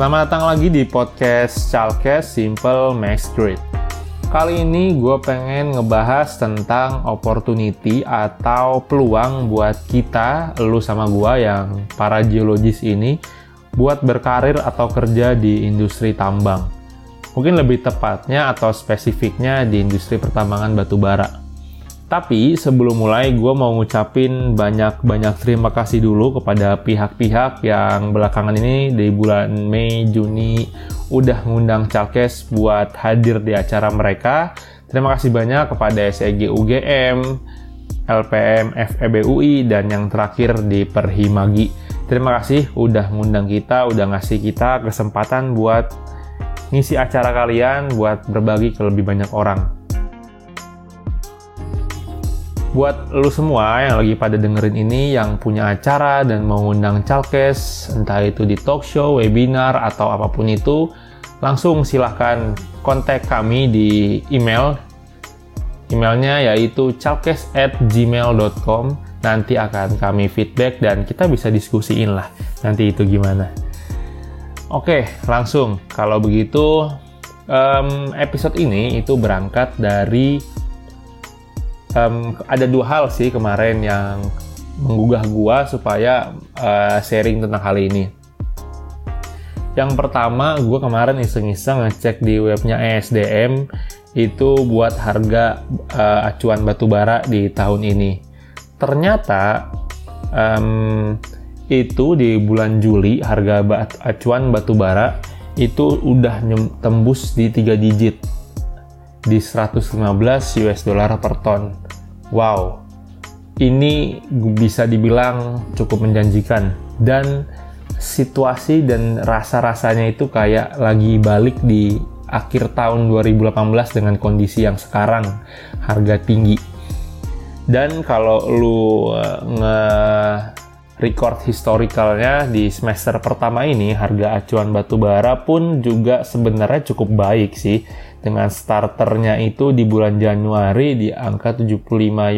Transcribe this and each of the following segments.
Selamat datang lagi di podcast Chalkes Simple Max Great. Kali ini gue pengen ngebahas tentang opportunity atau peluang buat kita, lu sama gue yang para geologis ini, buat berkarir atau kerja di industri tambang. Mungkin lebih tepatnya atau spesifiknya di industri pertambangan batu bara. Tapi sebelum mulai, gue mau ngucapin banyak-banyak terima kasih dulu kepada pihak-pihak yang belakangan ini di bulan Mei, Juni udah ngundang Chalkes buat hadir di acara mereka. Terima kasih banyak kepada SEG UGM, LPM FEBUI, dan yang terakhir di Perhimagi. Terima kasih udah ngundang kita, udah ngasih kita kesempatan buat ngisi acara kalian, buat berbagi ke lebih banyak orang buat lu semua yang lagi pada dengerin ini yang punya acara dan mau ngundang calkes entah itu di talk show, webinar atau apa pun itu langsung silahkan kontak kami di email. Emailnya yaitu calkes at gmail.com nanti akan kami feedback dan kita bisa diskusiin lah nanti itu gimana. Oke langsung. Kalau begitu episode ini itu berangkat dari um, ada dua hal sih kemarin yang menggugah gua supaya uh, sharing tentang hal ini. Yang pertama, gua kemarin iseng-iseng ngecek di webnya ESDM itu buat harga uh, acuan batu bara di tahun ini. Ternyata um, itu di bulan Juli harga acuan batu bara itu udah tembus di 3 digit di 115 US dollar per ton. Wow, ini bisa dibilang cukup menjanjikan dan situasi dan rasa-rasanya itu kayak lagi balik di akhir tahun 2018 dengan kondisi yang sekarang harga tinggi. Dan kalau lu uh, nge record historicalnya di semester pertama ini harga acuan batu bara pun juga sebenarnya cukup baik sih dengan starternya itu di bulan Januari di angka 75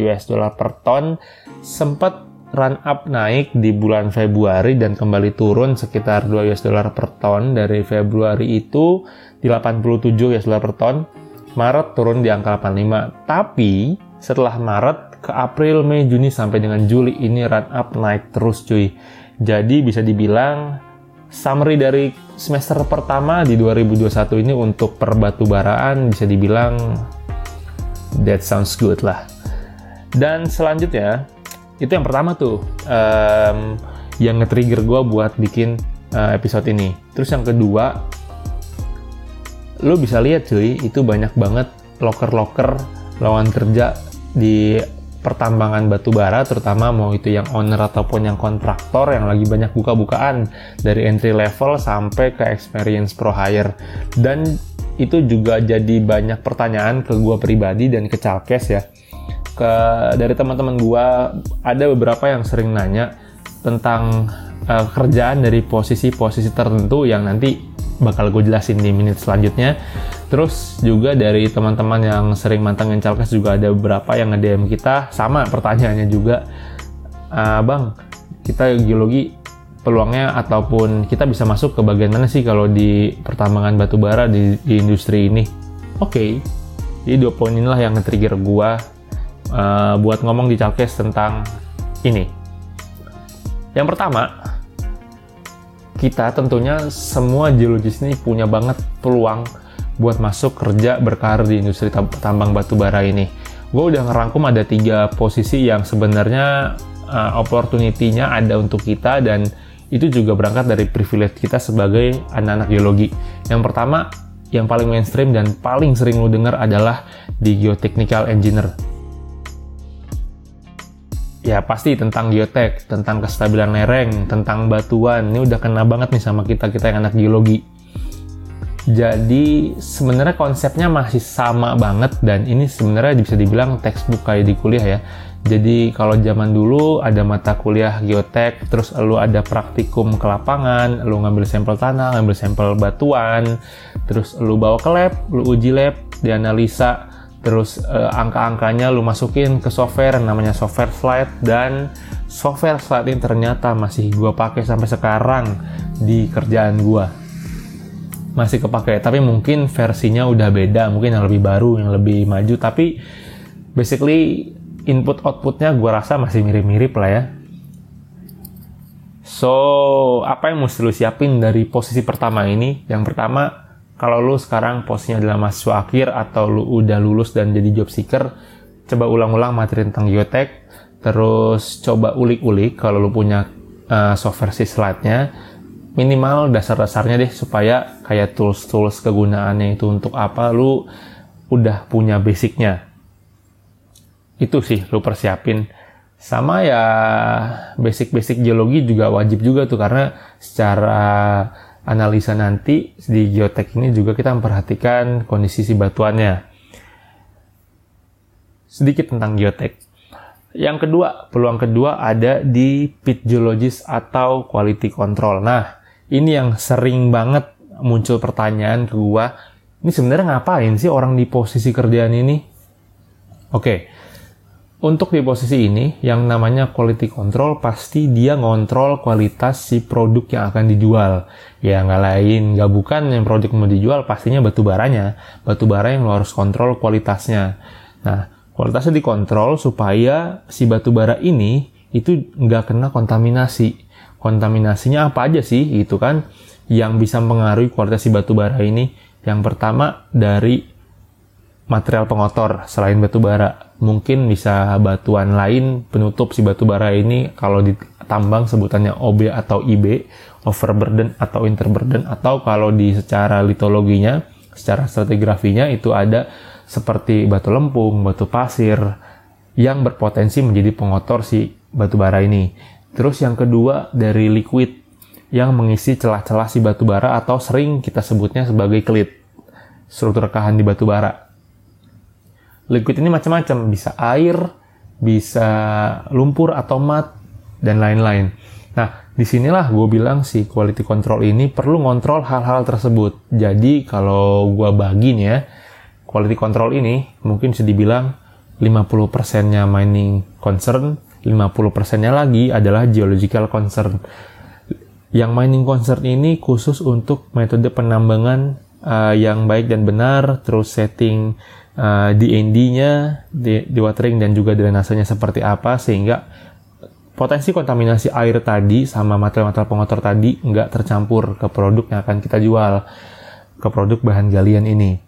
US dollar per ton sempat run up naik di bulan Februari dan kembali turun sekitar 2 US dollar per ton dari Februari itu di 87 US dollar per ton Maret turun di angka 85 tapi setelah Maret ke April, Mei, Juni sampai dengan Juli ini run up naik terus cuy. Jadi bisa dibilang summary dari semester pertama di 2021 ini untuk perbatu baraan bisa dibilang that sounds good lah. Dan selanjutnya itu yang pertama tuh um, yang nge-trigger gue buat bikin uh, episode ini. Terus yang kedua, lo bisa lihat cuy, itu banyak banget loker-loker lawan kerja di pertambangan batu bara terutama mau itu yang owner ataupun yang kontraktor yang lagi banyak buka-bukaan dari entry level sampai ke experience pro hire. Dan itu juga jadi banyak pertanyaan ke gua pribadi dan ke Calkes ya. Ke dari teman-teman gua ada beberapa yang sering nanya tentang uh, kerjaan dari posisi-posisi tertentu yang nanti bakal gue jelasin di menit selanjutnya Terus juga dari teman-teman yang sering mantengin Calkes juga ada beberapa yang nge-DM kita sama pertanyaannya juga. Uh, bang, kita geologi peluangnya ataupun kita bisa masuk ke bagian mana sih kalau di pertambangan batu bara di, di industri ini? Oke, okay. jadi dua poin inilah yang nge-trigger gua uh, buat ngomong di Calkes tentang ini. Yang pertama, kita tentunya semua geologis ini punya banget peluang buat masuk kerja berkarir di industri tambang batu bara ini. Gue udah ngerangkum ada tiga posisi yang sebenarnya uh, opportunity-nya ada untuk kita dan itu juga berangkat dari privilege kita sebagai anak-anak geologi. Yang pertama, yang paling mainstream dan paling sering lo dengar adalah di geotechnical engineer. Ya pasti tentang geotek, tentang kestabilan lereng, tentang batuan. Ini udah kena banget nih sama kita-kita yang anak geologi jadi sebenarnya konsepnya masih sama banget dan ini sebenarnya bisa dibilang textbook kayak di kuliah ya. Jadi kalau zaman dulu ada mata kuliah geotek, terus lu ada praktikum ke lapangan, lu ngambil sampel tanah, ngambil sampel batuan, terus lu bawa ke lab, lu uji lab, dianalisa, terus uh, angka-angkanya lu masukin ke software namanya software slide dan software slide ini ternyata masih gua pakai sampai sekarang di kerjaan gua masih kepake. Tapi mungkin versinya udah beda mungkin yang lebih baru yang lebih maju. Tapi basically input outputnya gue rasa masih mirip-mirip lah ya. So apa yang mesti lu siapin dari posisi pertama ini? Yang pertama kalau lu sekarang posisinya adalah mahasiswa akhir atau lu udah lulus dan jadi job seeker coba ulang-ulang materi tentang geotek terus coba ulik-ulik kalau lu punya uh, soft versi slide-nya minimal dasar-dasarnya deh supaya kayak tools-tools kegunaannya itu untuk apa lu udah punya basicnya. Itu sih lu persiapin. Sama ya basic-basic geologi juga wajib juga tuh karena secara analisa nanti di geotek ini juga kita memperhatikan kondisi si batuannya. Sedikit tentang geotek. Yang kedua peluang kedua ada di pit geologist atau quality control. Nah ini yang sering banget muncul pertanyaan ke gua, ini sebenarnya ngapain sih orang di posisi kerjaan ini? Oke, untuk di posisi ini, yang namanya quality control pasti dia ngontrol kualitas si produk yang akan dijual. Ya nggak lain, nggak bukan yang produk mau dijual, pastinya batu baranya. Batu bara yang lo harus kontrol kualitasnya. Nah, kualitasnya dikontrol supaya si batu bara ini itu nggak kena kontaminasi kontaminasinya apa aja sih gitu kan yang bisa mempengaruhi kualitas si batu bara ini yang pertama dari material pengotor selain batu bara mungkin bisa batuan lain penutup si batu bara ini kalau ditambang sebutannya OB atau IB overburden atau interburden atau kalau di secara litologinya secara stratigrafinya itu ada seperti batu lempung, batu pasir yang berpotensi menjadi pengotor si batu bara ini. Terus yang kedua dari liquid yang mengisi celah-celah si batu bara atau sering kita sebutnya sebagai klit. Struktur rekahan di batu bara. Liquid ini macam-macam, bisa air, bisa lumpur atau mat, dan lain-lain. Nah, di sinilah gue bilang si quality control ini perlu ngontrol hal-hal tersebut. Jadi kalau gue bagi nih ya, quality control ini mungkin bisa dibilang 50%-nya mining concern, 50%-nya lagi adalah geological concern. Yang mining concern ini khusus untuk metode penambangan uh, yang baik dan benar, terus setting uh, DND-nya, di, di watering dan juga drainasenya seperti apa sehingga potensi kontaminasi air tadi sama material-material pengotor tadi nggak tercampur ke produk yang akan kita jual ke produk bahan galian ini.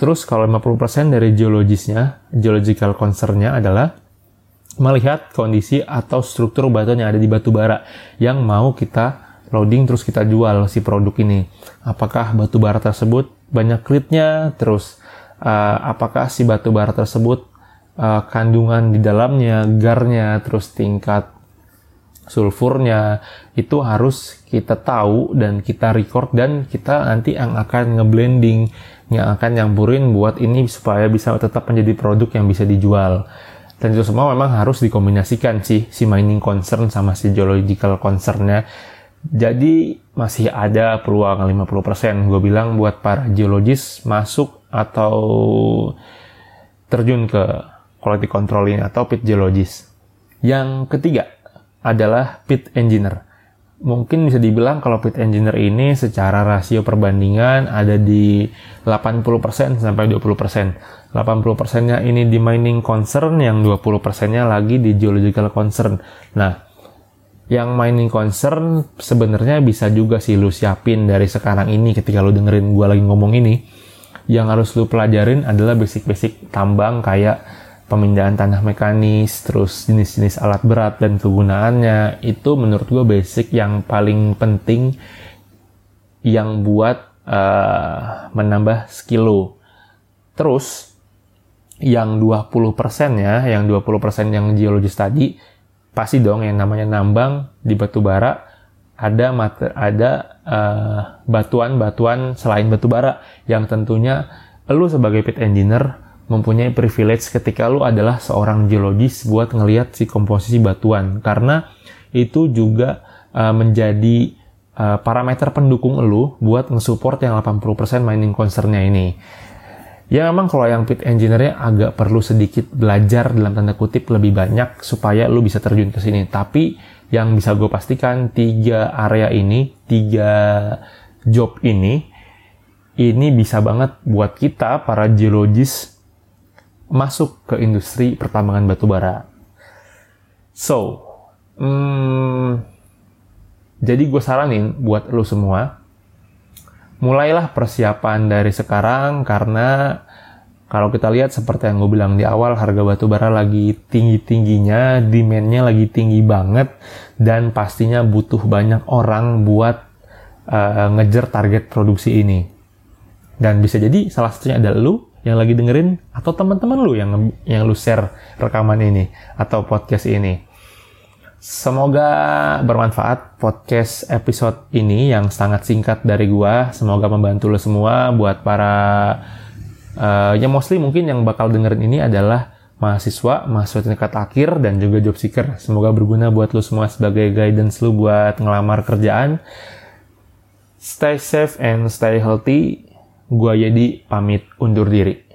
Terus kalau 50% dari geologisnya, geological concern-nya adalah melihat kondisi atau struktur batuan yang ada di batu bara yang mau kita loading terus kita jual si produk ini. Apakah batu bara tersebut banyak klitnya, terus uh, apakah si batu bara tersebut uh, kandungan di dalamnya, garnya, terus tingkat sulfurnya itu harus kita tahu dan kita record dan kita nanti yang akan ngeblending yang akan nyampurin buat ini supaya bisa tetap menjadi produk yang bisa dijual. Dan itu semua memang harus dikombinasikan sih, si mining concern sama si geological concernnya. Jadi masih ada peluang 50%. Gue bilang buat para geologis masuk atau terjun ke quality control ini atau pit geologis. Yang ketiga adalah pit engineer mungkin bisa dibilang kalau pit engineer ini secara rasio perbandingan ada di 80% sampai 20%. 80%-nya ini di mining concern, yang 20%-nya lagi di geological concern. Nah, yang mining concern sebenarnya bisa juga sih lu siapin dari sekarang ini ketika lu dengerin gua lagi ngomong ini. Yang harus lu pelajarin adalah basic-basic tambang kayak pemindahan tanah mekanis, terus jenis-jenis alat berat dan kegunaannya, itu menurut gue basic yang paling penting yang buat uh, menambah skill lo. Terus, yang 20% ya, yang 20% yang geologis tadi, pasti dong yang namanya nambang di batu bara, ada mater, ada uh, batuan-batuan selain batu bara yang tentunya lu sebagai pit engineer mempunyai privilege ketika lu adalah seorang geologis buat ngelihat si komposisi batuan karena itu juga uh, menjadi uh, parameter pendukung lu buat nge-support yang 80% mining concernnya ini. Ya memang kalau yang pit engineer-nya agak perlu sedikit belajar dalam tanda kutip lebih banyak supaya lu bisa terjun ke sini. Tapi yang bisa gue pastikan tiga area ini, tiga job ini ini bisa banget buat kita para geologis masuk ke industri pertambangan batu bara. So, hmm, jadi gue saranin buat lo semua, mulailah persiapan dari sekarang karena kalau kita lihat seperti yang gue bilang di awal, harga batu bara lagi tinggi-tingginya, demand-nya lagi tinggi banget, dan pastinya butuh banyak orang buat uh, ngejar target produksi ini. Dan bisa jadi salah satunya adalah lu yang lagi dengerin atau teman-teman lu yang yang lu share rekaman ini atau podcast ini. Semoga bermanfaat podcast episode ini yang sangat singkat dari gua. Semoga membantu lo semua buat para uh, ya mostly mungkin yang bakal dengerin ini adalah mahasiswa, mahasiswa tingkat akhir dan juga job seeker. Semoga berguna buat lo semua sebagai guidance lo buat ngelamar kerjaan. Stay safe and stay healthy. Gua jadi pamit undur diri.